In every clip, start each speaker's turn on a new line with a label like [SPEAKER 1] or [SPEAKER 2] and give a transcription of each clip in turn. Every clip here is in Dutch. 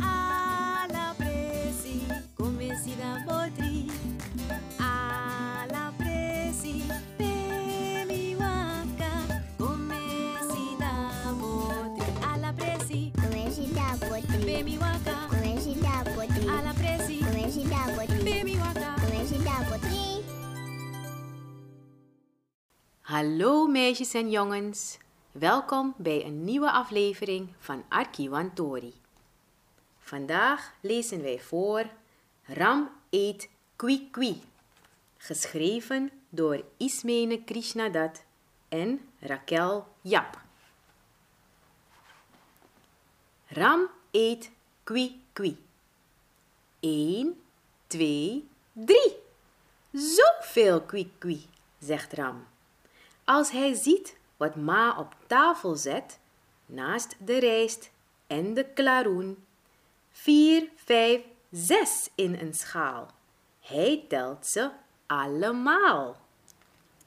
[SPEAKER 1] A alla presi come si da A alla presi peli waka come si da botri alla presi
[SPEAKER 2] come si da botri
[SPEAKER 1] peli waka
[SPEAKER 2] come si da botri
[SPEAKER 1] alla presi come
[SPEAKER 2] si da botri
[SPEAKER 1] peli waka come
[SPEAKER 2] si da botri
[SPEAKER 1] Hallo meisjes en jongens welkom bij een nieuwe aflevering van Arkiwantori. Vandaag lezen wij voor Ram eet Kwi Kwi, geschreven door Ismene Krishnadat en Raquel Jap. Ram eet Kwi Kwi. 1, 2, 3. Zoveel Kwi Kwi, zegt Ram. Als hij ziet wat Ma op tafel zet, naast de rijst en de klaroen, vier, vijf, zes in een schaal. Hij telt ze allemaal.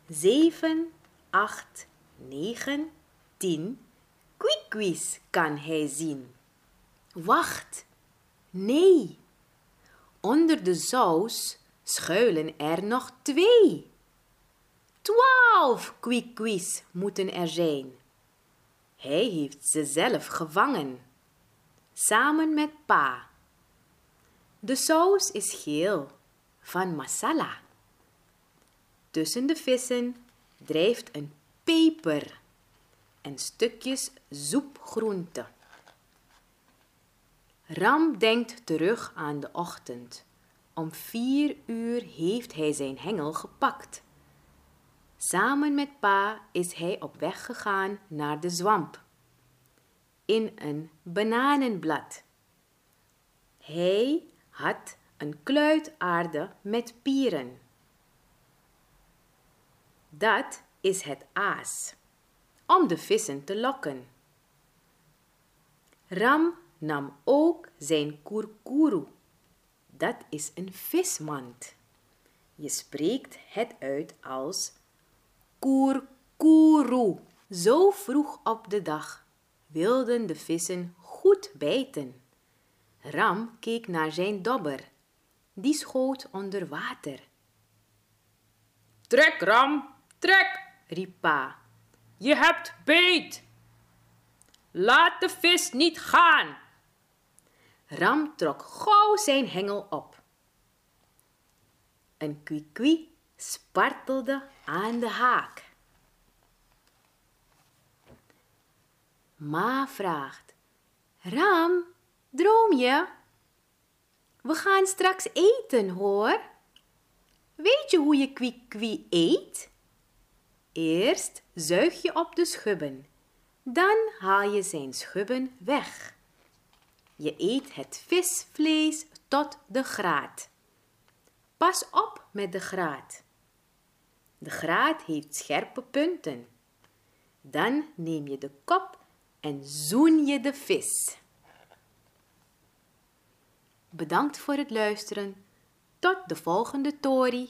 [SPEAKER 1] Zeven, acht, negen, tien kwikwies kan hij zien. Wacht, nee. Onder de saus schuilen er nog twee. Twaalf kwikwies moeten er zijn. Hij heeft ze zelf gevangen, samen met pa. De saus is geel, van masala. Tussen de vissen drijft een peper en stukjes zoepgroente. Ram denkt terug aan de ochtend. Om vier uur heeft hij zijn hengel gepakt. Samen met pa is hij op weg gegaan naar de zwamp. In een bananenblad. Hij had een kluit aarde met pieren. Dat is het aas, om de vissen te lokken. Ram nam ook zijn kurkuru. Dat is een vismand. Je spreekt het uit als kurkuru. Zo vroeg op de dag wilden de vissen goed bijten. Ram keek naar zijn dobber. Die schoot onder water. Trek, Ram, trek, riep pa. Je hebt beet. Laat de vis niet gaan. Ram trok gauw zijn hengel op. Een kwikwi spartelde aan de haak. Ma vraagt: Ram, droom je? We gaan straks eten hoor. Weet je hoe je kwikwi eet? Eerst zuig je op de schubben, dan haal je zijn schubben weg. Je eet het visvlees tot de graat. Pas op met de graat. De graat heeft scherpe punten. Dan neem je de kop en zoen je de vis. Bedankt voor het luisteren. Tot de volgende Tori.